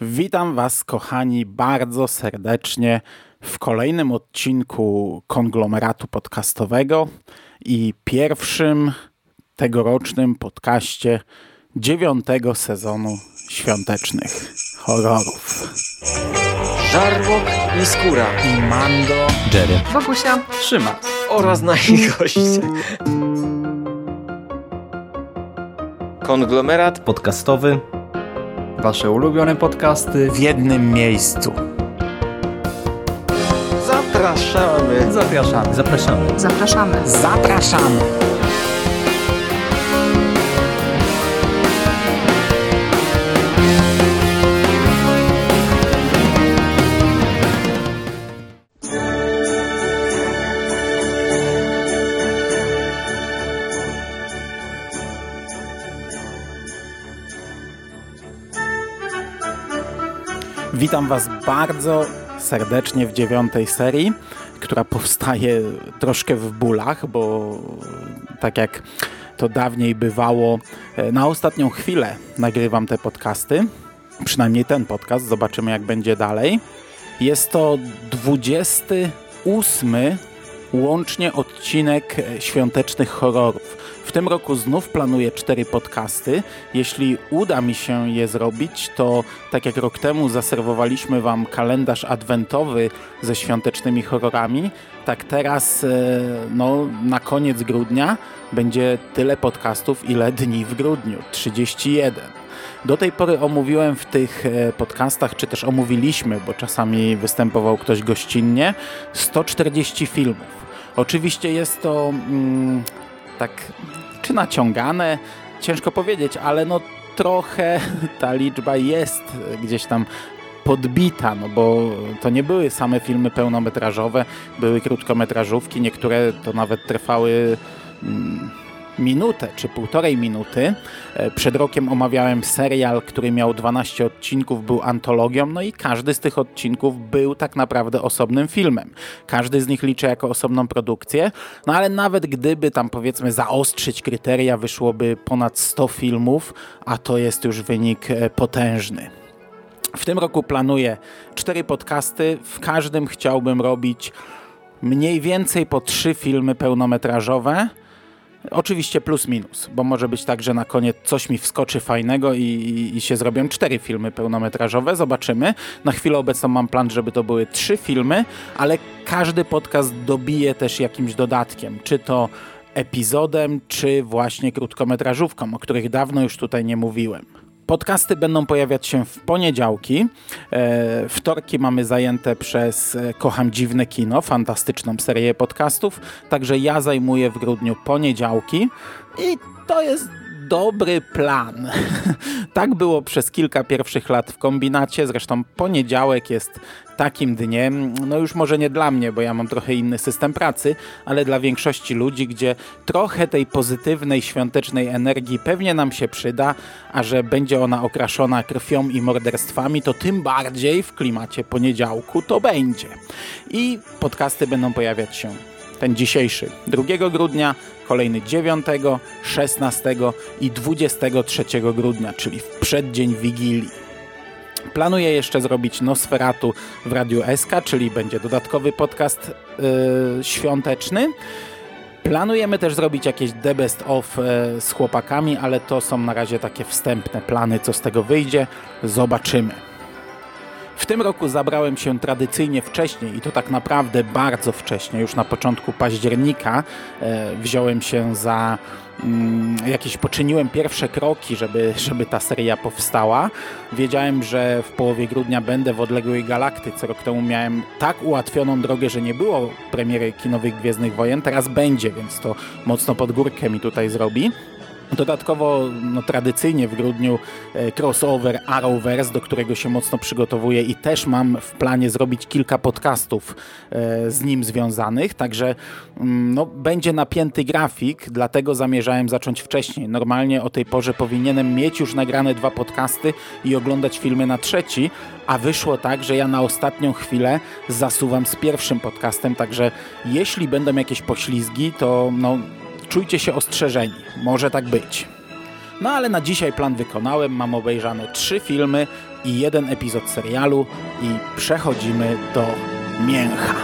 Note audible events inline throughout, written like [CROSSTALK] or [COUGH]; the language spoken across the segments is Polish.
Witam Was, kochani, bardzo serdecznie w kolejnym odcinku konglomeratu podcastowego i pierwszym tegorocznym podcaście dziewiątego sezonu świątecznych horrorów. Żarłok i Skóra I Mando Jerry. Bogusia. trzyma. oraz nasi [LAUGHS] goście. Konglomerat Podcastowy. Wasze ulubione podcasty. w jednym miejscu. zapraszamy. Zapraszamy. Zapraszamy. Zapraszamy. Zapraszamy! Witam Was bardzo serdecznie w dziewiątej serii, która powstaje troszkę w bólach, bo tak jak to dawniej bywało, e, na ostatnią chwilę nagrywam te podcasty. Przynajmniej ten podcast, zobaczymy jak będzie dalej. Jest to 28 łącznie odcinek e, świątecznych horrorów. W tym roku znów planuję cztery podcasty. Jeśli uda mi się je zrobić, to tak jak rok temu zaserwowaliśmy Wam kalendarz adwentowy ze świątecznymi horrorami, tak teraz e, no, na koniec grudnia będzie tyle podcastów, ile dni w grudniu 31. Do tej pory omówiłem w tych e, podcastach, czy też omówiliśmy, bo czasami występował ktoś gościnnie, 140 filmów. Oczywiście jest to mm, tak, czy naciągane, ciężko powiedzieć, ale no trochę [LAUGHS] ta liczba jest gdzieś tam podbita, no bo to nie były same filmy pełnometrażowe, były krótkometrażówki, niektóre to nawet trwały mm, minutę czy półtorej minuty. E, Przed rokiem omawiałem serial, który miał 12 odcinków, był antologią, no i każdy z tych odcinków był tak naprawdę osobnym filmem. Każdy z nich liczę jako osobną produkcję, no ale nawet gdyby tam powiedzmy zaostrzyć kryteria, wyszłoby ponad 100 filmów, a to jest już wynik e, potężny. W tym roku planuję cztery podcasty. W każdym chciałbym robić mniej więcej po trzy filmy pełnometrażowe. Oczywiście plus minus, bo może być tak, że na koniec coś mi wskoczy fajnego i, i, się zrobią cztery filmy pełnometrażowe. Zobaczymy. Na chwilę obecną mam plan, żeby to były trzy filmy, ale każdy podcast dobije też jakimś dodatkiem. Czy to epizodem, czy właśnie krótkometrażówką, o których dawno już tutaj nie mówiłem. Podcasty będą pojawiać się w poniedziałki. E, wtorki mamy zajęte przez e, Kocham Dziwne Kino, fantastyczną serię podcastów. Także ja zajmuję w grudniu poniedziałki i to jest dobry plan. [LAUGHS] tak było przez kilka pierwszych lat w kombinacie. Zresztą poniedziałek jest takim dniem, no już może nie dla mnie, bo ja mam trochę inny system pracy, ale dla większości ludzi, gdzie trochę tej pozytywnej, świątecznej energii pewnie nam się przyda, a że będzie ona okraszona krwią i morderstwami, to tym bardziej w klimacie poniedziałku to będzie. I podcasty będą pojawiać się ten dzisiejszy 2 grudnia, kolejny 9, 16 i 23 grudnia, czyli w przeddzień Wigilii. Planuję jeszcze zrobić Nosferatu w Radiu SK, czyli będzie dodatkowy podcast yy, świąteczny. Planujemy też zrobić jakieś The Best Of e, z chłopakami, ale to są na razie takie wstępne plany, co z tego wyjdzie. Zobaczymy. W tym roku zabrałem się tradycyjnie wcześniej i to tak naprawdę bardzo wcześnie, już na początku października e, wziąłem się za mm, jakieś poczyniłem pierwsze kroki, żeby, żeby ta seria powstała. Wiedziałem, że w połowie grudnia będę w odległej galaktyce. Rok temu miałem tak ułatwioną drogę, że nie było premiery kinowych Gwiezdnych Wojen. Teraz będzie, więc to mocno pod górkę mi tutaj zrobi. Dodatkowo no, tradycyjnie w grudniu e, crossover Arrowverse, do którego się mocno przygotowuję i też mam w planie zrobić kilka podcastów e, z nim związanych, także mm, no, będzie napięty grafik, dlatego zamierzałem zacząć wcześniej. Normalnie o tej porze powinienem mieć już nagrane dwa podcasty i oglądać filmy na trzeci, a wyszło tak, że ja na ostatnią chwilę zasuwam z pierwszym podcastem, także jeśli będą jakieś poślizgi, to no, czujcie się ostrzeżeni. Może tak być. No ale na dzisiaj plan wykonałem, mam obejrzane trzy filmy i jeden epizod serialu i przechodzimy do mięcha.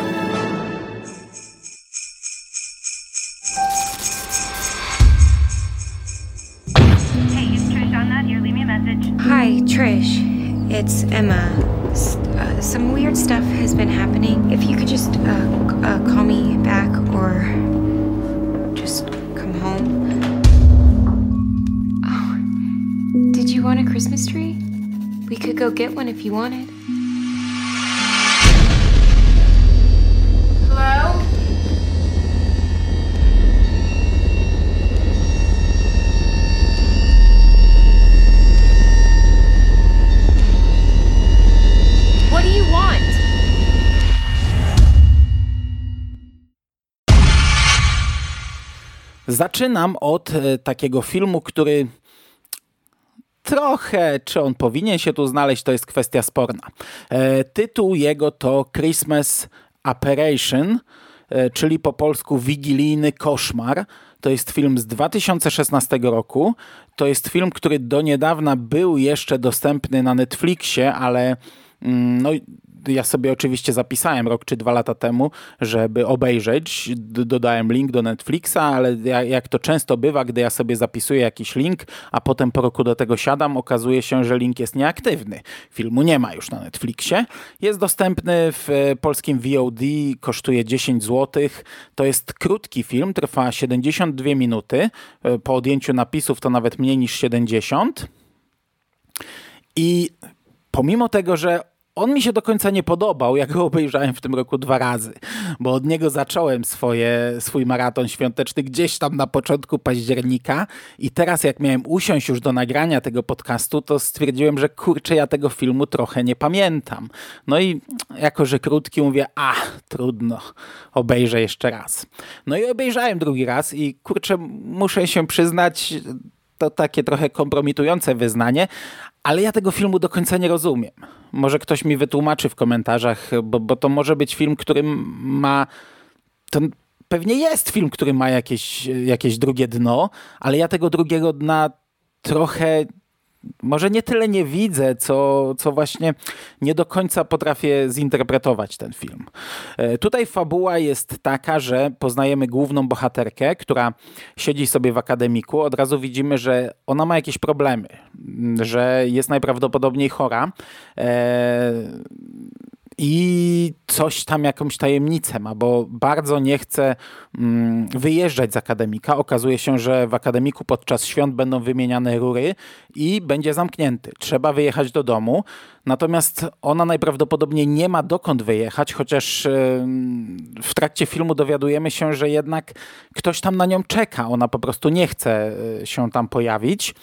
Hi, Trish. It's Emma. S- uh, some weird stuff has been happening. If you could just uh, uh, call me back or you want a Christmas tree? We could go get one if you wanted. Hello? What do you want? Zaczynam od e, takiego filmu, który trochę, czy on powinien się tu znaleźć, to jest kwestia sporna. E, tytuł jego to Christmas Apparition, e, czyli po polsku Wigilijny Koszmar. To jest film z 2016 roku. To jest film, który do niedawna był jeszcze dostępny na Netflixie, ale mm, no, ja sobie oczywiście zapisałem rok czy dwa lata temu, żeby obejrzeć. Dodałem link do Netflixa, ale ja- jak to często bywa, gdy ja sobie zapisuję jakiś link, a potem po roku do tego siadam, okazuje się, że link jest nieaktywny. Filmu nie ma już na Netflixie. Jest dostępny w e, polskim VOD, kosztuje 10 zł. To jest krótki film, trwa 72 minuty. E, Po odjęciu napisów to nawet mniej niż 70. I pomimo tego, że on mi się do końca nie podobał, jak go [LAUGHS] obejrzałem w tym roku dwa razy, bo od niego zacząłem swoje, swój maraton świąteczny gdzieś tam na początku października i teraz jak miałem usiąść już do nagrania tego podcastu, to stwierdziłem, że kurczę, ja tego filmu trochę nie pamiętam. No i jako, że krótki, mówię, a trudno, obejrzę jeszcze raz. No i obejrzałem drugi raz i kurczę, muszę się przyznać, to takie trochę kompromitujące wyznanie, ale ja tego filmu do końca nie rozumiem. Może ktoś mi wytłumaczy w komentarzach, bo, bo to może być film, który ma. To pewnie jest film, który ma jakieś, jakieś drugie dno, ale ja tego drugiego dna trochę. Może nie tyle nie widzę, co, co właśnie nie do końca potrafię zinterpretować ten film. E, Tutaj fabuła jest taka, że poznajemy główną bohaterkę, która siedzi sobie w akademiku. Od razu widzimy, że ona ma jakieś problemy, że jest najprawdopodobniej chora. E, i coś tam, jakąś tajemnicę ma, bo bardzo nie chce mm, wyjeżdżać z akademika. Okazuje się, że w akademiku podczas świąt będą wymieniane rury i będzie zamknięty. Trzeba wyjechać do domu, natomiast ona najprawdopodobniej nie ma dokąd wyjechać, chociaż w trakcie filmu dowiadujemy się, że jednak ktoś tam na nią czeka. Ona po prostu nie chce e, się tam pojawić.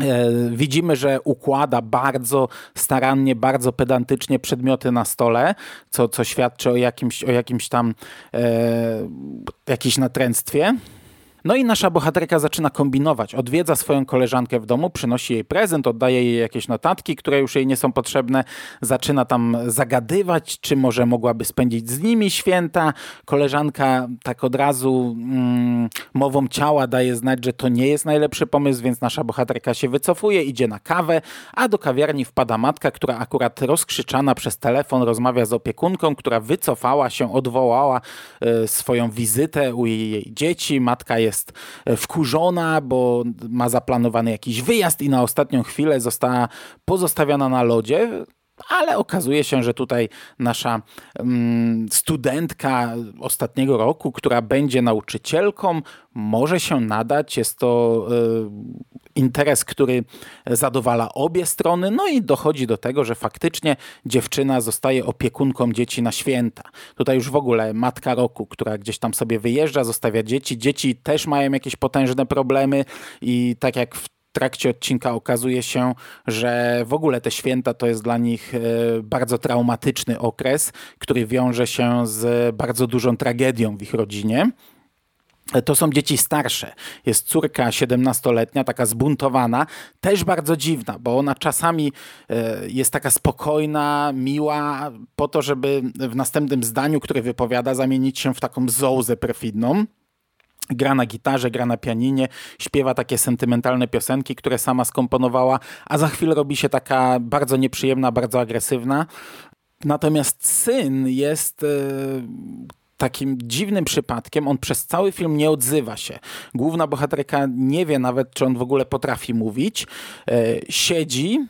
E, Widzimy, że układa bardzo starannie, bardzo pedantycznie przedmioty na stole, co, co świadczy o jakimś, o jakimś tam e, jakimś natręctwie. No i nasza bohaterka zaczyna kombinować. Odwiedza swoją koleżankę w domu, przynosi jej prezent, oddaje jej jakieś notatki, które już jej nie są potrzebne. Zaczyna tam zagadywać, czy może mogłaby spędzić z nimi święta. Koleżanka tak od razu mm, mową ciała daje znać, że to nie jest najlepszy pomysł, więc nasza bohaterka się wycofuje, idzie na kawę, a do kawiarni wpada matka, która akurat rozkrzyczana przez telefon rozmawia z opiekunką, która wycofała się, odwołała e, swoją wizytę u jej dzieci. Matka jest e, wkurzona, bo ma zaplanowany jakiś wyjazd i na ostatnią chwilę została pozostawiona na lodzie. Ale okazuje się, że tutaj nasza mm, studentka ostatniego roku, która będzie nauczycielką, może się nadać. Jest to y, interes, który zadowala obie strony. No i dochodzi do tego, że faktycznie dziewczyna zostaje opiekunką dzieci na święta. Tutaj już w ogóle matka roku, która gdzieś tam sobie wyjeżdża, zostawia dzieci. Dzieci też mają jakieś potężne problemy i tak jak w trakcie odcinka okazuje się, że w ogóle te święta to jest dla nich e, bardzo traumatyczny okres, który wiąże się z bardzo dużą tragedią w ich rodzinie. To są dzieci starsze. Jest córka 17-letnia, taka zbuntowana, też bardzo dziwna, bo ona czasami e, jest taka spokojna, miła, po to, żeby w następnym zdaniu, które wypowiada, zamienić się w taką zołzę perfidną. Gra na gitarze, gra na pianinie, śpiewa takie sentymentalne piosenki, które sama skomponowała, a za chwilę robi się taka bardzo nieprzyjemna, bardzo agresywna. Natomiast syn jest e, takim dziwnym przypadkiem. On przez cały film nie odzywa się. Główna bohaterka nie wie nawet, czy on w ogóle potrafi mówić. E, siedzi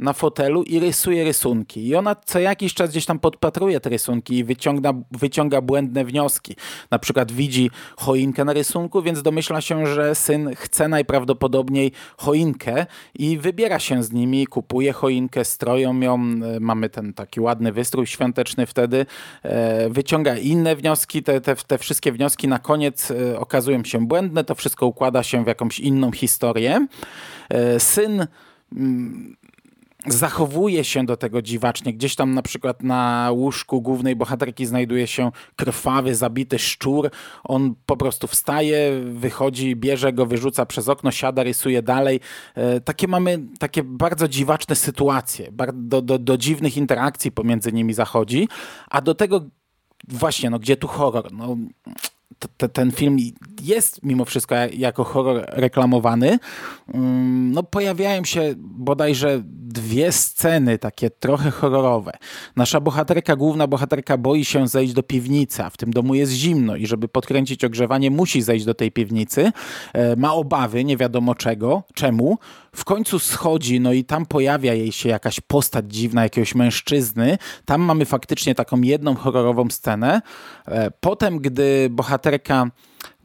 na fotelu i rysuje rysunki. I ona co jakiś czas gdzieś tam podpatruje te rysunki i wyciąga, wyciąga błędne wnioski. Na przykład widzi choinkę na rysunku, więc domyśla się, że syn chce najprawdopodobniej choinkę i wybiera się z nimi, kupuje choinkę, stroją ją. E, mamy ten taki ładny wystrój świąteczny wtedy. E, wyciąga inne wnioski. Te, te, te wszystkie wnioski na koniec e, okazują się błędne. To wszystko układa się w jakąś inną historię. Syn mm, zachowuje się do tego dziwacznie. Gdzieś tam na przykład na łóżku głównej bohaterki znajduje się krwawy, zabity szczur. On po prostu wstaje, wychodzi, bierze go, wyrzuca przez okno, siada, rysuje dalej. E, takie mamy takie bardzo dziwaczne sytuacje. Do, do, do dziwnych interakcji pomiędzy nimi zachodzi. A do tego właśnie, no gdzie tu horror? No, ten film jest mimo wszystko jako horror reklamowany. Mm, no, pojawiają się bodajże dwie sceny takie trochę horrorowe. Nasza bohaterka, główna bohaterka boi się zejść do piwnicy, a w tym domu jest zimno i żeby podkręcić ogrzewanie musi zejść do tej piwnicy. E, ma obawy, nie wiadomo czego, czemu. W końcu schodzi, no i tam pojawia jej się jakaś postać dziwna, jakiegoś mężczyzny. Tam mamy faktycznie taką jedną horrorową scenę. E, potem, gdy bohaterka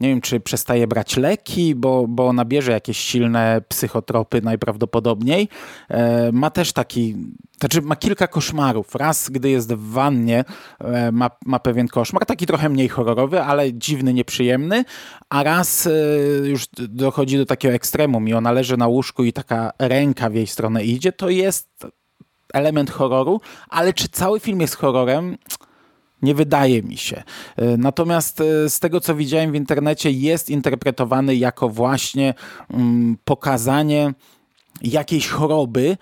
nie wiem, czy przestaje brać leki, bo, bo ona bierze jakieś silne psychotropy najprawdopodobniej. E, ma też taki, znaczy ma kilka koszmarów. Raz, gdy jest w wannie, e, ma, ma pewien koszmar, taki trochę mniej horrorowy, ale dziwny, nieprzyjemny, a raz e, już dochodzi do takiego ekstremum i ona leży na łóżku i taka ręka w jej stronę idzie, to jest element horroru, ale czy cały film jest horrorem? Nie wydaje mi się. E, natomiast e, z tego, co widziałem w internecie, jest interpretowany jako właśnie mm, pokazanie jakiejś choroby.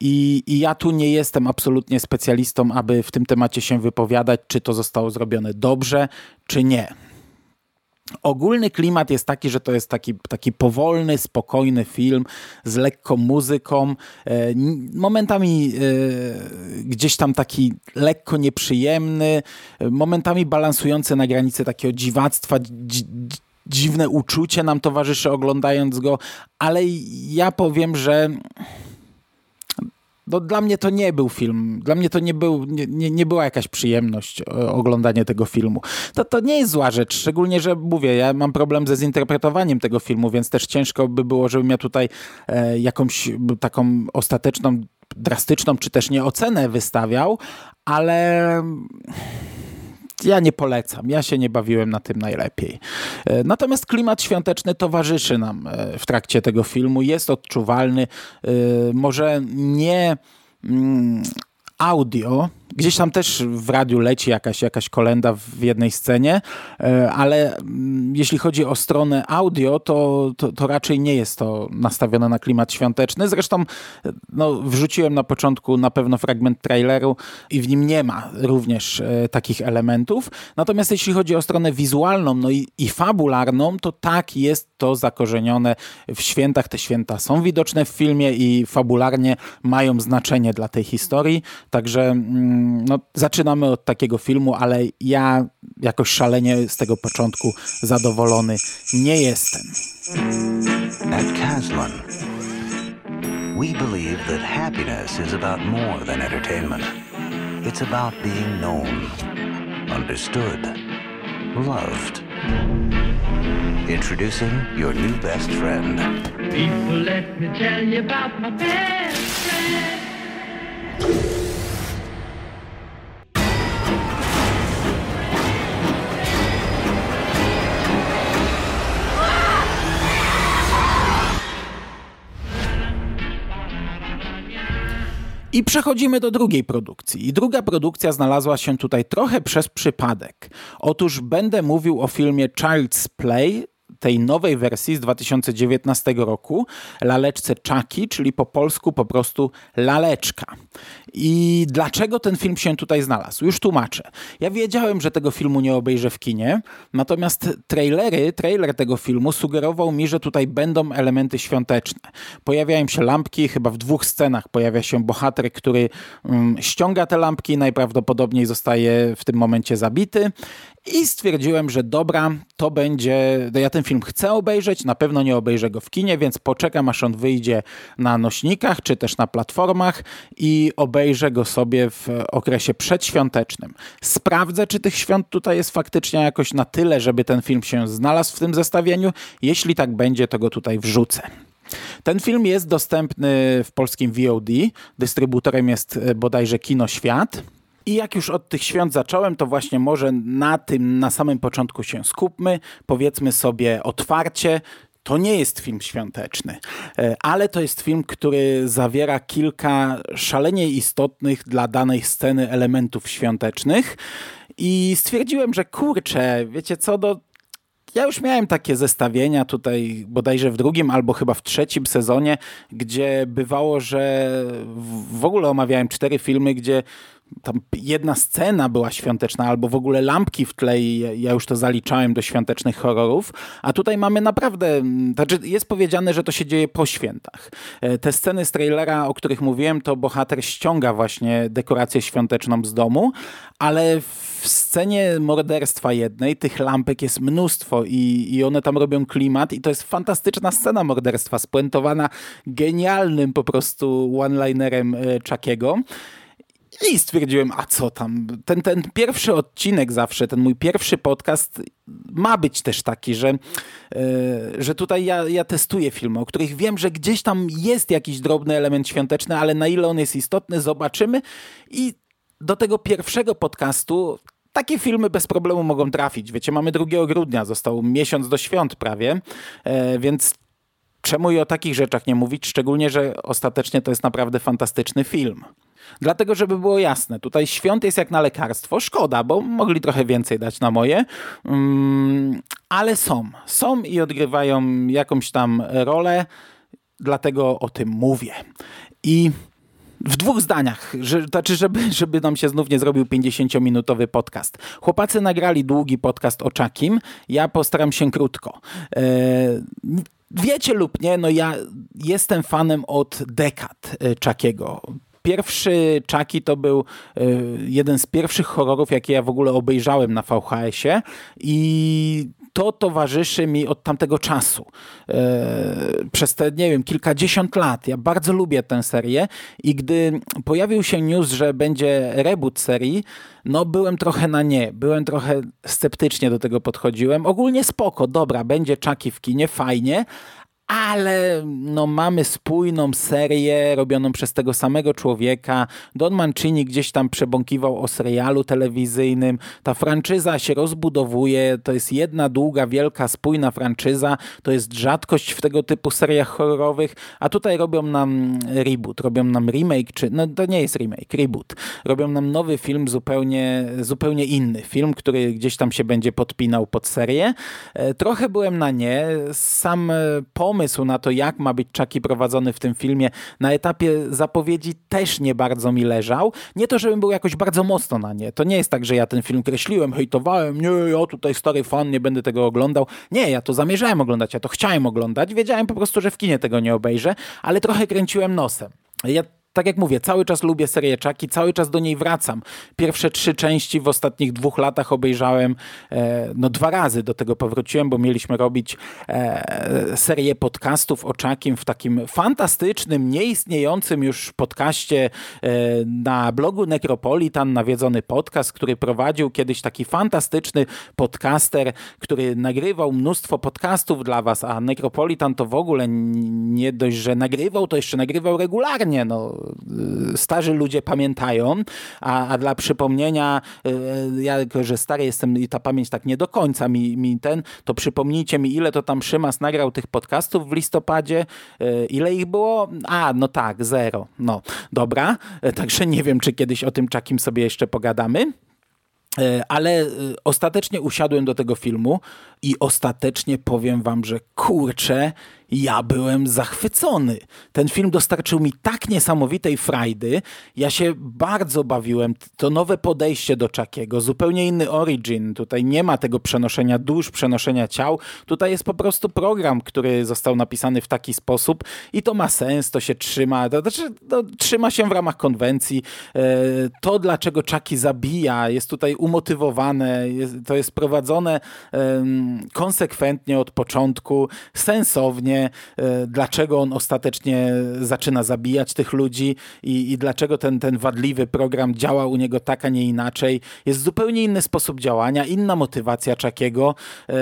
I, I, ja tu nie jestem absolutnie specjalistą, aby w tym temacie się wypowiadać, czy to zostało zrobione dobrze, czy nie. Ogólny klimat jest taki, że to jest taki, taki powolny, spokojny film z lekką muzyką, e, momentami e, gdzieś tam taki lekko nieprzyjemny, momentami balansujący na granicy takiego dziwactwa, dziwne uczucie nam towarzyszy oglądając go, ale ja powiem, że no, dla mnie to nie był film. Dla mnie to nie, był, nie, nie, nie była jakaś przyjemność e, oglądanie tego filmu. To, to nie jest zła rzecz, szczególnie, że mówię, ja mam problem ze zinterpretowaniem tego filmu, więc też ciężko by było, żebym ja tutaj e, jakąś taką ostateczną, drastyczną, czy też nie ocenę wystawiał, ale ja nie polecam. Ja się nie bawiłem na tym najlepiej. E, natomiast klimat świąteczny towarzyszy nam e, w trakcie tego filmu. Jest odczuwalny. E, może nie mm, audio, Gdzieś tam też w radiu leci jakaś, jakaś kolenda w jednej scenie, e, ale mm, jeśli chodzi o stronę audio, to, to, to, raczej nie jest to nastawione na klimat świąteczny. Zresztą no, wrzuciłem na początku na pewno fragment traileru i w nim nie ma również e, takich elementów. Natomiast jeśli chodzi o stronę wizualną no i, i fabularną, to tak jest to zakorzenione w świętach. Te święta są widoczne w filmie i fabularnie mają znaczenie dla tej historii. Także mm, no, zaczynamy od takiego filmu, ale ja jakoś szalenie z tego początku zadowolony nie jestem. At Caslon, we believe that happiness is about more than entertainment. It's about being known, understood, loved. Introducing your new best friend. People, let me tell you about my best friend. I przechodzimy do drugiej produkcji. I druga produkcja znalazła się tutaj trochę przez przypadek. Otóż będę mówił o filmie Child's Play tej nowej wersji z 2019 roku, laleczce Chucky, czyli po polsku po prostu laleczka. I dlaczego ten film się tutaj znalazł? Już tłumaczę. Ja wiedziałem, że tego filmu nie obejrzę w kinie, natomiast trailery, trailer tego filmu sugerował mi, że tutaj będą elementy świąteczne. Pojawiają się lampki, chyba w dwóch scenach pojawia się bohater, który um, ściąga te lampki, najprawdopodobniej zostaje w tym momencie zabity i stwierdziłem, że dobra, to będzie, ja ten film chcę obejrzeć, na pewno nie obejrzę go w kinie, więc poczekam aż on wyjdzie na nośnikach, czy też na platformach i obejrzę go sobie w okresie przedświątecznym. Sprawdzę, czy tych świąt tutaj jest faktycznie jakoś na tyle, żeby ten film się znalazł w tym zestawieniu. Jeśli tak będzie, to go tutaj wrzucę. Ten film jest dostępny w polskim VOD. Dystrybutorem jest bodajże Kino Świat. I jak już od tych świąt zacząłem, to właśnie może na tym na samym początku się skupmy. Powiedzmy sobie otwarcie, to nie jest film świąteczny, e, ale to jest film, który zawiera kilka szalenie istotnych dla danej sceny elementów świątecznych. I stwierdziłem, że kurczę, wiecie co, do ja już miałem takie zestawienia tutaj bodajże w drugim albo chyba w trzecim sezonie, gdzie bywało, że w ogóle omawiałem cztery filmy, gdzie tam jedna scena była świąteczna, albo w ogóle lampki w tle i ja już to zaliczałem do świątecznych horrorów, a tutaj mamy naprawdę, znaczy jest powiedziane, że to się dzieje po świętach. E, te sceny z trailera, o których mówiłem, to bohater ściąga właśnie dekorację świąteczną z domu, ale w scenie morderstwa jednej tych lampek jest mnóstwo i, i one tam robią klimat i to jest fantastyczna scena morderstwa, spuentowana genialnym po prostu one-linerem e, Chuckiego. I stwierdziłem, a co tam? Ten, ten pierwszy odcinek zawsze, ten mój pierwszy podcast ma być też taki, że, yy, że tutaj ja, ja testuję filmy, o których wiem, że gdzieś tam jest jakiś drobny element świąteczny, ale na ile on jest istotny, zobaczymy. I do tego pierwszego podcastu takie filmy bez problemu mogą trafić. Wiecie, mamy 2 grudnia, został miesiąc do świąt prawie, yy, więc czemu i o takich rzeczach nie mówić, szczególnie, że ostatecznie to jest naprawdę fantastyczny film. Dlatego, żeby było jasne, tutaj świąt jest jak na lekarstwo. Szkoda, bo mogli trochę więcej dać na moje. Um, ale są. Są i odgrywają jakąś tam rolę, dlatego o tym mówię. I w dwóch zdaniach, że, znaczy, żeby, żeby nam się znów nie zrobił 50-minutowy podcast. Chłopacy nagrali długi podcast o Czakim, ja postaram się krótko. E, wiecie lub nie, no ja jestem fanem od dekad Czakiego. Pierwszy Chucky to był e, jeden z pierwszych horrorów, jakie ja w ogóle obejrzałem na VHS-ie i to towarzyszy mi od tamtego czasu. E, przez te, nie wiem, kilkadziesiąt lat. Ja bardzo lubię tę serię i gdy pojawił się news, że będzie reboot serii, no byłem trochę na nie. Byłem trochę sceptycznie do tego podchodziłem. Ogólnie spoko, dobra, będzie Chucky w kinie, fajnie, ale no, mamy spójną serię robioną przez tego samego człowieka. Don Mancini gdzieś tam przebąkiwał o serialu telewizyjnym. Ta franczyza się rozbudowuje. To jest jedna długa, wielka, spójna franczyza. To jest rzadkość w tego typu seriach horrorowych. A tutaj robią nam reboot, robią nam remake, czy no to nie jest remake, reboot. Robią nam nowy film zupełnie, zupełnie inny. Film, który gdzieś tam się będzie podpinał pod serię. E, trochę byłem na nie. Sam pomysł pomysł na to, jak ma być Chucky prowadzony w tym filmie, na etapie zapowiedzi też nie bardzo mi leżał. Nie to, żebym był jakoś bardzo mocno na nie. To nie jest tak, że ja ten film kreśliłem, hejtowałem, nie, ja tutaj stary fan, nie będę tego oglądał. Nie, ja to zamierzałem oglądać, ja to chciałem oglądać. Wiedziałem po prostu, że w kinie tego nie obejrzę, ale trochę kręciłem nosem. Ja tak jak mówię, cały czas lubię serię Chucky, cały czas do niej wracam. Pierwsze trzy części w ostatnich dwóch latach obejrzałem e, no dwa razy do tego powróciłem, bo mieliśmy robić e, serię podcastów o Chuckim w takim fantastycznym, nieistniejącym już podcaście e, na blogu Necropolitan, nawiedzony podcast, który prowadził kiedyś taki fantastyczny podcaster, który nagrywał mnóstwo podcastów dla was, a Necropolitan to w ogóle nie dość, że nagrywał, to jeszcze nagrywał regularnie, no starzy ludzie pamiętają, a, a dla przypomnienia, y, ja jako, że stary jestem i ta pamięć tak nie do końca mi, mi ten, to przypomnijcie mi, ile to tam Szymas nagrał tych podcastów w listopadzie, y, ile ich było? A, no tak, zero. No, dobra, także nie wiem, czy kiedyś o tym czakim sobie jeszcze pogadamy. Ale ostatecznie usiadłem do tego filmu i ostatecznie powiem wam, że kurczę, ja byłem zachwycony. Ten film dostarczył mi tak niesamowitej frajdy. Ja się bardzo bawiłem. To nowe podejście do Chuckiego, zupełnie inny origin. Tutaj nie ma tego przenoszenia dusz, przenoszenia ciał. Tutaj jest po prostu program, który został napisany w taki sposób i to ma sens, to się trzyma. To, znaczy, to trzyma się w ramach konwencji. E, to, dlaczego Chucky zabija, jest tutaj umotywowane, to jest prowadzone konsekwentnie od początku, sensownie, e, dlaczego on ostatecznie zaczyna zabijać tych ludzi i, i dlaczego ten, ten wadliwy program działa u niego tak, a nie inaczej. Jest zupełnie inny sposób działania, inna motywacja Czakiego, e,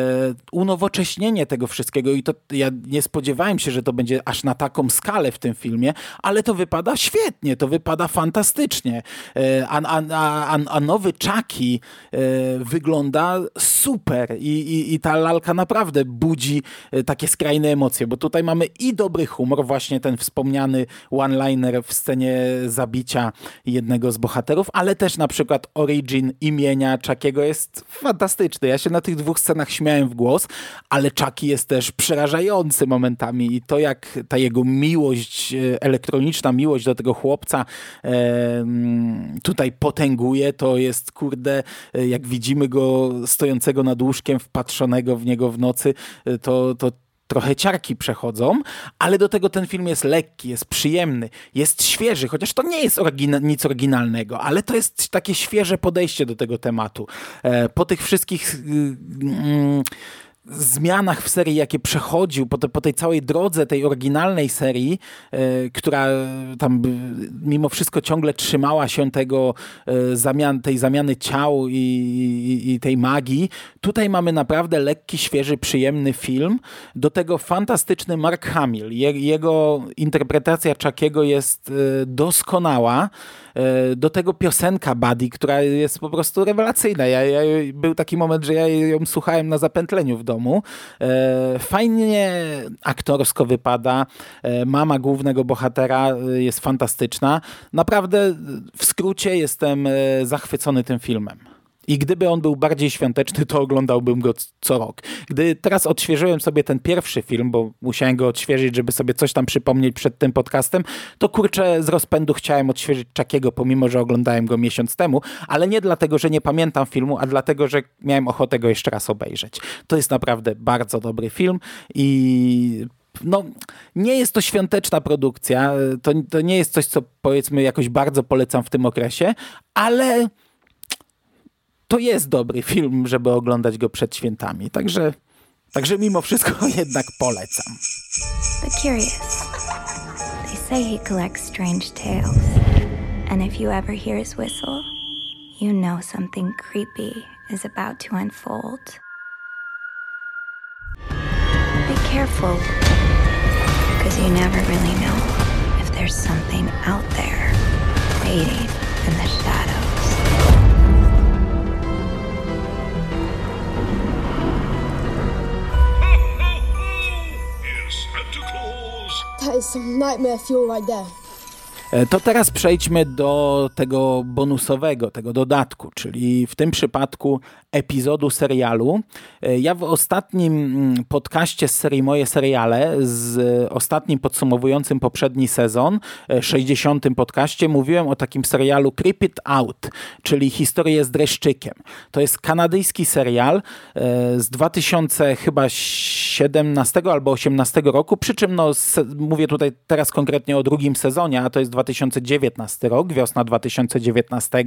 unowocześnienie tego wszystkiego i to ja nie spodziewałem się, że to będzie aż na taką skalę w tym filmie, ale to wypada świetnie, to wypada fantastycznie. E, a, a, a, a nowy Chucky wygląda super i, i, i ta lalka naprawdę budzi takie skrajne emocje, bo tutaj mamy i dobry humor, właśnie ten wspomniany one-liner w scenie zabicia jednego z bohaterów, ale też na przykład origin imienia Chuckiego jest fantastyczny. Ja się na tych dwóch scenach śmiałem w głos, ale Chucky jest też przerażający momentami i to jak ta jego miłość, e, elektroniczna miłość do tego chłopca tutaj potęguje, to jest kurde, e, jak widzimy go stojącego nad łóżkiem, wpatrzonego w niego w nocy, e, to, to trochę ciarki przechodzą, ale do tego ten film jest lekki, jest przyjemny, jest świeży, chociaż to nie jest orygina nic oryginalnego, ale to jest takie świeże podejście do tego tematu. E, po tych wszystkich... Mm, zmianach w serii, jakie przechodził po, te, po tej całej drodze tej oryginalnej serii, e, która tam mimo wszystko ciągle trzymała się tego e, zamian, tej zamiany ciał i, i, i, tej magii, tutaj mamy naprawdę lekki, świeży, przyjemny film. Do tego fantastyczny Mark Hamill. Je, jego interpretacja Chuckiego jest e, doskonała. E, do tego piosenka Buddy, która jest po prostu rewelacyjna. Ja, ja, był taki moment, że ja ją słuchałem na zapętleniu w domu. E, fajnie aktorsko wypada. E, mama głównego bohatera jest fantastyczna. Naprawdę w skrócie jestem zachwycony tym filmem. I gdyby on był bardziej świąteczny, to oglądałbym go co rok. Gdy teraz odświeżyłem sobie ten pierwszy film, bo musiałem go odświeżyć, żeby sobie coś tam przypomnieć przed tym podcastem, to kurczę z rozpędu chciałem odświeżyć Czakiego, pomimo, że oglądałem go miesiąc temu, ale nie dlatego, że nie pamiętam filmu, a dlatego, że miałem ochotę go jeszcze raz obejrzeć. To jest naprawdę bardzo dobry film i no, nie jest to świąteczna produkcja, to, to nie jest coś, co powiedzmy jakoś bardzo polecam w tym okresie, ale to jest dobry film, żeby oglądać go przed świętami. Także, także mimo wszystko [LAUGHS] jednak polecam. The curious. They say he collects strange tales. And if you ever hear his whistle, you know something creepy is about to unfold. Be careful, because you never really know if there's something out there waiting in the shadows. That is some nightmare fuel right there. E, to teraz przejdźmy do tego bonusowego, tego dodatku, czyli w tym przypadku epizodu serialu. E, ja w ostatnim mm, podcaście z serii Moje Seriale, z ostatnim podsumowującym poprzedni sezon, 60. E, podcaście, mówiłem o takim serialu Creep It Out, czyli historię z dreszczykiem. To jest kanadyjski serial z 2017 albo 18 roku, przy czym no, mówię tutaj teraz konkretnie o drugim sezonie, a to jest 2019 rok, wiosna 2019,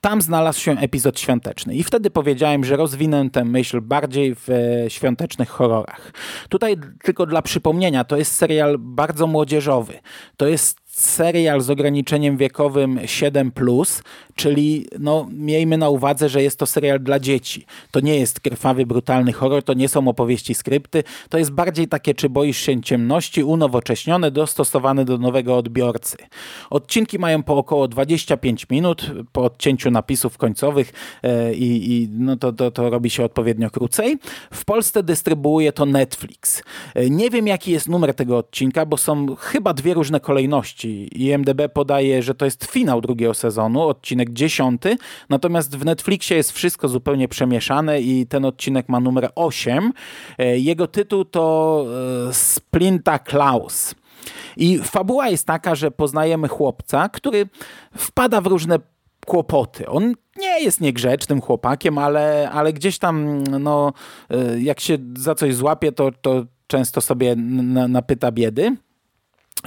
tam znalazł się epizod świąteczny. I wtedy powiedziałem, że rozwinę tę myśl bardziej w e, świątecznych horrorach. Tutaj tylko dla przypomnienia, to jest serial bardzo młodzieżowy. To jest serial z ograniczeniem wiekowym 7, czyli no, miejmy na uwadze, że jest to serial dla dzieci. To nie jest krwawy, brutalny horror, to nie są opowieści, skrypty. To jest bardziej takie, czy boisz się ciemności, unowocześnione, dostosowane do nowego odbiorcy. Odcinki mają po około 25 minut po odcięciu napisów końcowych e, i, no to, to, to robi się odpowiednio krócej. W Polsce dystrybuuje to Netflix. E, nie wiem, jaki jest numer tego odcinka, bo są chyba dwie różne kolejności IMDB podaje, że to jest finał drugiego sezonu, odcinek dziesiąty, natomiast w Netflixie jest wszystko zupełnie przemieszane i ten odcinek ma numer 8. E, Jego tytuł to e, Splinta Klaus. I fabuła jest taka, że poznajemy chłopca, który wpada w różne kłopoty. On nie jest niegrzecznym chłopakiem, ale, ale gdzieś tam, no, y, jak się za coś złapie, to, to często sobie napyta biedy.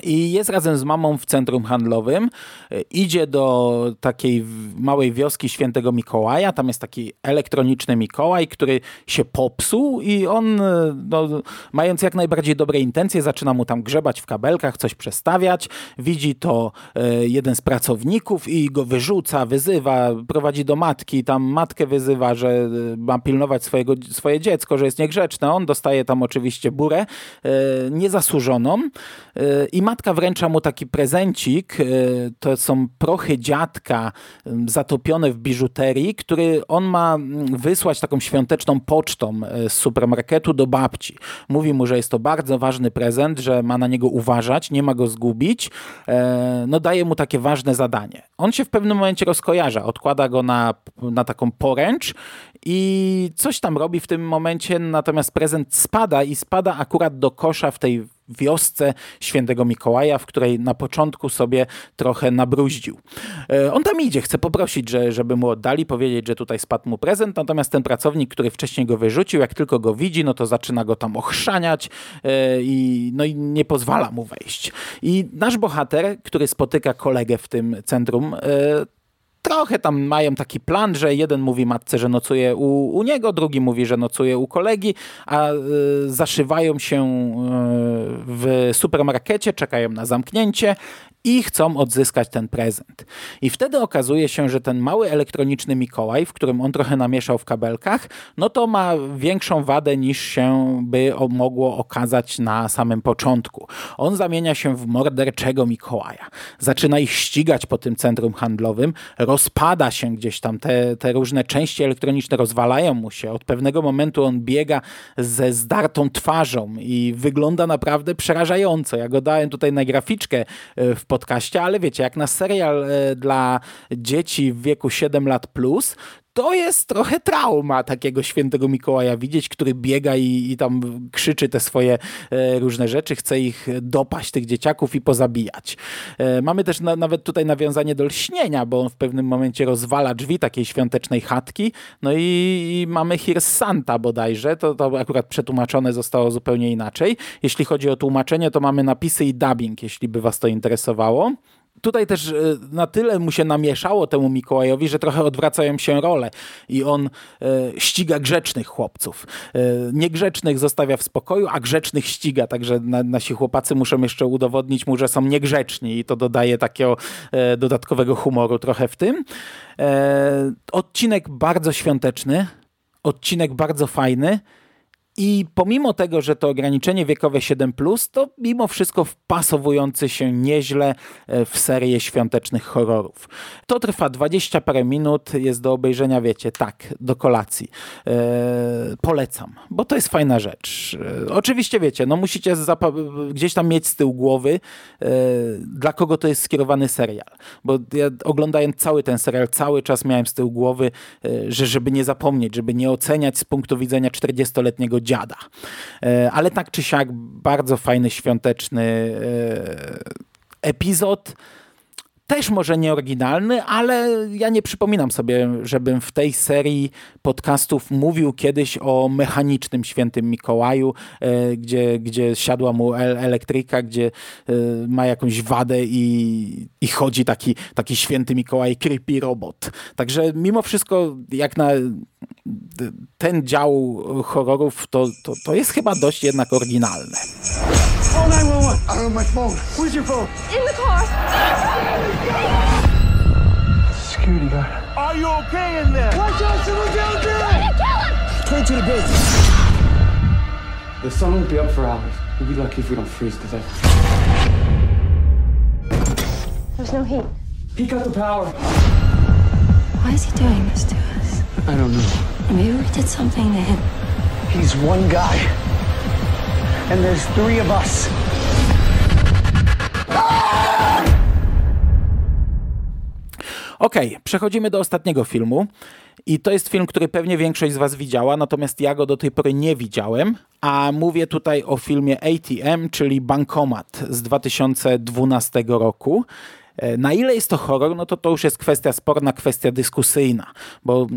I jest razem z mamą w centrum handlowym. E, Idzie do takiej małej wioski świętego Mikołaja. Tam jest taki elektroniczny Mikołaj, który się popsuł i on, e, no, mając jak najbardziej dobre intencje, zaczyna mu tam grzebać w kabelkach, coś przestawiać. Widzi to e, jeden z pracowników i go wyrzuca, wyzywa, prowadzi do matki. Tam matkę wyzywa, że ma pilnować swojego, swoje dziecko, że jest niegrzeczne. On dostaje tam oczywiście burę niezasłużoną i matka wręcza mu taki prezencik. e, To są prochy dziadka zatopione w biżuterii, który on ma wysłać taką świąteczną pocztą e, z supermarketu do babci. Mówi mu, że jest to bardzo ważny prezent, że ma na niego uważać, nie ma go zgubić. E, No daje mu takie ważne zadanie. On się w pewnym momencie rozkojarza, odkłada go na, na taką poręcz i coś tam robi w tym momencie, natomiast prezent spada i spada akurat do kosza w tej wiosce świętego Mikołaja, w której na początku sobie trochę nabruździł. E, On tam idzie, chce poprosić, że, żeby mu oddali, powiedzieć, że tutaj spadł mu prezent, natomiast ten pracownik, który wcześniej go wyrzucił, jak tylko go widzi, no to zaczyna go tam ochrzaniać e, i, no i nie pozwala mu wejść. I nasz bohater, który spotyka kolegę w tym centrum, e, trochę tam mają taki plan, że jeden mówi matce, że nocuje u, u niego, drugi mówi, że nocuje u kolegi, a y, zaszywają się y, w supermarkecie, czekają na zamknięcie i chcą odzyskać ten prezent. I wtedy okazuje się, że ten mały elektroniczny Mikołaj, w którym on trochę namieszał w kabelkach, no to ma większą wadę niż się by mogło okazać na samym początku. On zamienia się w morderczego Mikołaja. Zaczyna ich ścigać po tym centrum handlowym, rozpada się gdzieś tam, te, te różne części elektroniczne rozwalają mu się. Od pewnego momentu on biega ze zdartą twarzą i wygląda naprawdę przerażająco. Ja go dałem tutaj na graficzkę e, w podcaście, ale wiecie, jak na serial e, dla dzieci w wieku 7 lat plus, to jest trochę trauma takiego świętego Mikołaja widzieć, który biega i, i tam krzyczy te swoje e, różne rzeczy, chce ich dopaść, tych dzieciaków i pozabijać. E, mamy też na, nawet tutaj nawiązanie do lśnienia, bo on w pewnym momencie rozwala drzwi takiej świątecznej chatki, no i, i mamy Here's Santa bodajże, to, to akurat przetłumaczone zostało zupełnie inaczej. Jeśli chodzi o tłumaczenie, to mamy napisy i dubbing, jeśli by was to interesowało tutaj też e, na tyle mu się namieszało temu Mikołajowi, że trochę odwracają się role i on e, ściga grzecznych chłopców. E, niegrzecznych zostawia w spokoju, a grzecznych ściga, także na, nasi chłopacy muszą jeszcze udowodnić mu, że są niegrzeczni i to dodaje takiego dodatkowego humoru trochę w tym. Odcinek bardzo świąteczny, odcinek bardzo fajny. I pomimo tego, że to ograniczenie wiekowe 7, to mimo wszystko wpasowujący się nieźle e, w serię świątecznych horrorów. To trwa 20 parę minut, jest do obejrzenia, wiecie, tak, do kolacji. E, polecam, bo to jest fajna rzecz. E, oczywiście, wiecie, no musicie gdzieś tam mieć z tyłu głowy, dla kogo to jest skierowany serial. Bo ja oglądając cały ten serial, cały czas miałem z tyłu głowy, że żeby nie zapomnieć, żeby nie oceniać z punktu widzenia 40-letniego dziada. E, Ale tak czy siak bardzo fajny, świąteczny e, epizod. Też może nie oryginalny, ale ja nie przypominam sobie, żebym w tej serii podcastów mówił kiedyś o mechanicznym świętym Mikołaju, e, gdzie, gdzie siadła mu el- elektryka, gdzie e, ma jakąś wadę i, i chodzi taki, taki święty Mikołaj, creepy robot. Także mimo wszystko, jak na ten dział horrorów, to, to, to jest chyba dość jednak oryginalne. Call 911. I don't have my phone. Where's your phone? In the car. Security guard. Are you okay in there? Watch out, someone's out there! Turn to the base. The sun won't be up for hours. We'll be lucky if we don't freeze to death. There's no heat. He cut the power. Why is he doing this to us? I don't know. Maybe we did something to him. He's one guy. And there's three of us. Okay, przechodzimy do ostatniego filmu. I to jest film, który pewnie większość z Was widziała, natomiast ja go do tej pory nie widziałem. A mówię tutaj o filmie ATM, czyli Bankomat z 2012 roku. E, na ile jest to horror, no to to już jest kwestia sporna, kwestia dyskusyjna, bo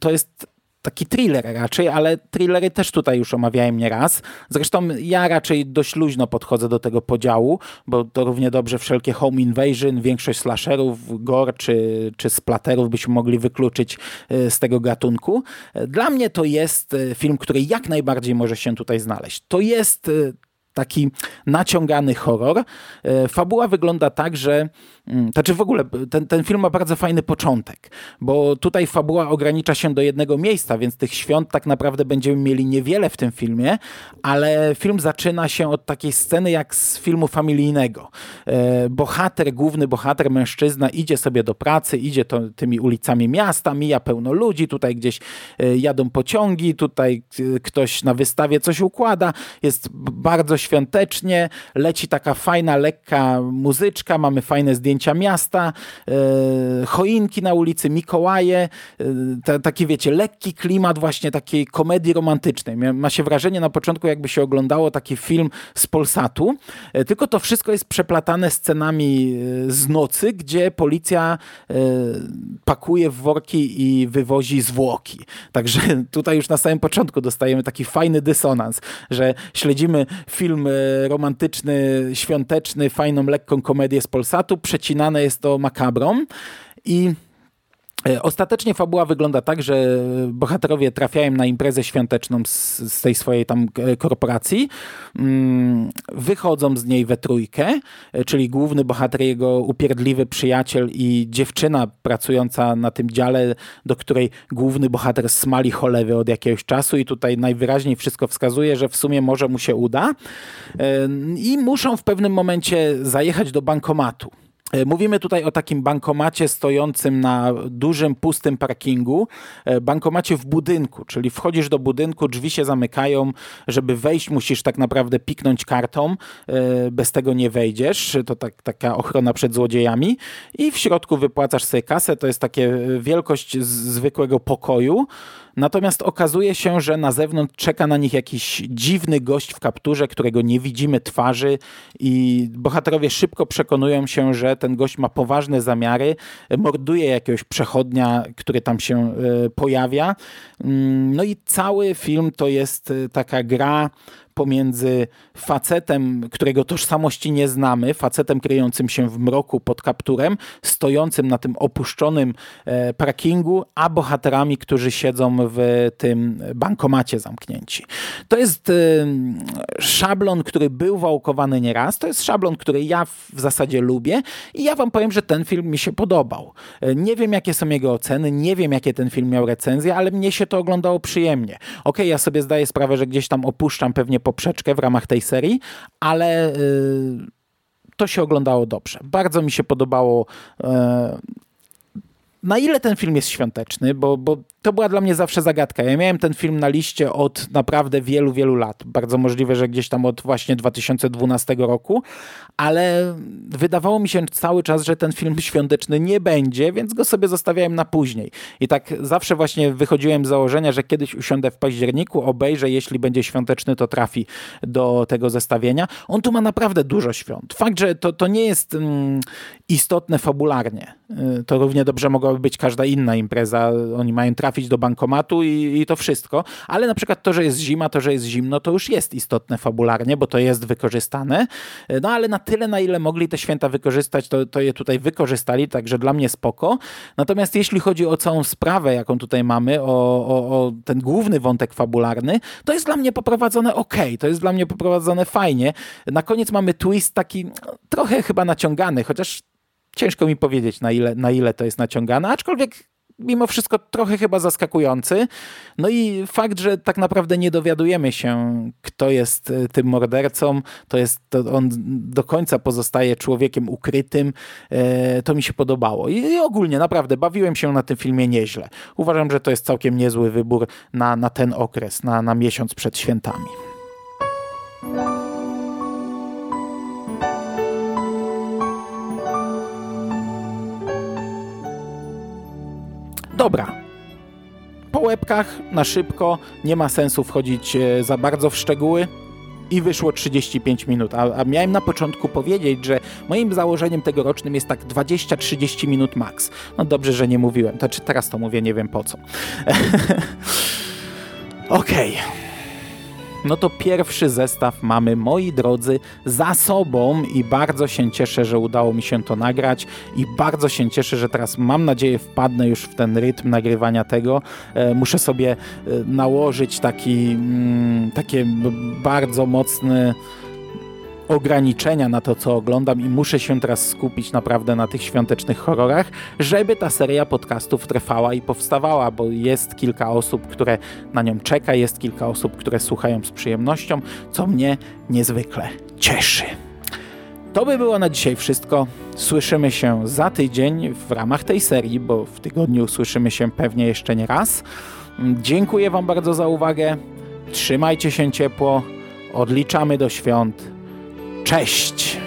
to jest taki thriller raczej, ale thrillery też tutaj już omawiałem nieraz. Zresztą ja raczej dość luźno podchodzę do tego podziału, bo to równie dobrze wszelkie home invasion, większość slasherów, gore czy, czy splaterów byśmy mogli wykluczyć e, z tego gatunku. Dla mnie to jest film, który jak najbardziej może się tutaj znaleźć. To jest taki naciągany horror. Fabuła wygląda tak, że Mm, znaczy w ogóle ten, ten film ma bardzo fajny początek, bo tutaj fabuła ogranicza się do jednego miejsca, więc tych świąt tak naprawdę będziemy mieli niewiele w tym filmie, ale film zaczyna się od takiej sceny jak z filmu familijnego. E, bohater, główny bohater, mężczyzna idzie sobie do pracy, idzie to, tymi ulicami miasta, mija pełno ludzi, tutaj gdzieś e, jadą pociągi, tutaj e, ktoś na wystawie coś układa, jest bardzo świątecznie, leci taka fajna, lekka muzyczka, mamy fajne zdjęcia zdjęcia miasta, e, choinki na ulicy, Mikołaje, e, taki wiecie, lekki klimat właśnie takiej komedii romantycznej. Ma się wrażenie na początku jakby się oglądało taki film z Polsatu, e, tylko to wszystko jest przeplatane scenami z nocy, gdzie policja pakuje w worki i wywozi zwłoki. Także tutaj już na samym początku dostajemy taki fajny dysonans, że śledzimy film romantyczny, świąteczny, fajną, lekką komedię z Polsatu, przecinane jest to makabrą. I e, Ostatecznie fabuła wygląda tak, że bohaterowie trafiają na imprezę świąteczną z, z tej swojej tam e, korporacji, mm, wychodzą z niej we trójkę, e, czyli główny bohater, jego upierdliwy przyjaciel i dziewczyna pracująca na tym dziale, do której główny bohater smali cholewy od jakiegoś czasu. I tutaj najwyraźniej wszystko wskazuje, że w sumie może mu się uda. I muszą w pewnym momencie zajechać do bankomatu. E, mówimy tutaj o takim bankomacie stojącym na dużym, pustym parkingu, e, bankomacie w budynku, czyli wchodzisz do budynku, drzwi się zamykają, żeby wejść musisz tak naprawdę piknąć kartą, e, bez tego nie wejdziesz, to tak, taka ochrona przed złodziejami. I w środku wypłacasz sobie kasę, to jest takie wielkość zwykłego pokoju, Natomiast okazuje się, że na zewnątrz czeka na nich jakiś dziwny gość w kapturze, którego nie widzimy twarzy i bohaterowie szybko przekonują się, że ten gość ma poważne zamiary, morduje jakiegoś przechodnia, który tam się e, pojawia. Mm, no i cały film to jest e, taka gra pomiędzy facetem, którego tożsamości nie znamy, facetem kryjącym się w mroku pod kapturem, stojącym na tym opuszczonym e, parkingu, a bohaterami, którzy siedzą w tym bankomacie zamknięci. To jest e, szablon, który był wałkowany nieraz, to jest szablon, który ja w zasadzie lubię i ja wam powiem, że ten film mi się podobał. E, nie wiem, jakie są jego oceny, nie wiem, jakie ten film miał recenzje, ale mnie się to oglądało przyjemnie. Ok, ja sobie zdaję sprawę, że gdzieś tam opuszczam pewnie poprzeczkę w ramach tej serii, ale y, to się oglądało dobrze. Bardzo mi się podobało e, na ile ten film jest świąteczny, bo, bo to była dla mnie zawsze zagadka. Ja miałem ten film na liście od naprawdę wielu, wielu lat. Bardzo możliwe, że gdzieś tam od właśnie 2012 roku, ale wydawało mi się cały czas, że ten film świąteczny nie będzie, więc go sobie zostawiałem na później. I tak zawsze właśnie wychodziłem z założenia, że kiedyś usiądę w październiku, obejrzę, jeśli będzie świąteczny, to trafi do tego zestawienia. On tu ma naprawdę dużo świąt. Fakt, że to, to nie jest mm, istotne fabularnie. Y, to równie dobrze mogłaby być każda inna impreza. Oni mają trafić do bankomatu i, i to wszystko. Ale na przykład to, że jest zima, to, że jest zimno, to już jest istotne fabularnie, bo to jest wykorzystane. No ale na tyle, na ile mogli te święta wykorzystać, to, to je tutaj wykorzystali, także dla mnie spoko. Natomiast jeśli chodzi o całą sprawę, jaką tutaj mamy, o, o, o ten główny wątek fabularny, to jest dla mnie poprowadzone ok, to jest dla mnie poprowadzone fajnie. Na koniec mamy twist taki trochę chyba naciągany, chociaż ciężko mi powiedzieć, na ile, na ile to jest naciągane, aczkolwiek mimo wszystko trochę chyba zaskakujący. No i fakt, że tak naprawdę nie dowiadujemy się, kto jest e, tym mordercą, to jest, to on do końca pozostaje człowiekiem ukrytym, e, to mi się podobało. I, I, ogólnie naprawdę bawiłem się na tym filmie nieźle. Uważam, że to jest całkiem niezły wybór na, na ten okres, na, na miesiąc przed świętami. Dobra. Po łebkach, na szybko, nie ma sensu wchodzić e, za bardzo w szczegóły i wyszło 35 minut. A, a, miałem na początku powiedzieć, że moim założeniem tegorocznym jest tak 20-30 minut max. No dobrze, że nie mówiłem. To czy teraz to mówię, nie wiem po co. [LAUGHS] Okej. Okay. No to pierwszy zestaw mamy, moi drodzy, za sobą i bardzo się cieszę, że udało mi się to nagrać i bardzo się cieszę, że teraz mam nadzieję wpadnę już w ten rytm nagrywania tego. E, muszę sobie e, nałożyć taki, mm, takie bardzo mocny ograniczenia na to, co oglądam i muszę się teraz skupić naprawdę na tych świątecznych horrorach, żeby ta seria podcastów trwała i powstawała, bo jest kilka osób, które na nią czeka, jest kilka osób, które słuchają z przyjemnością, co mnie niezwykle cieszy. To by było na dzisiaj wszystko. Słyszymy się za tydzień w ramach tej serii, bo w tygodniu słyszymy się pewnie jeszcze nie raz. Dziękuję Wam bardzo za uwagę. Trzymajcie się ciepło. Odliczamy do świąt. Cześć!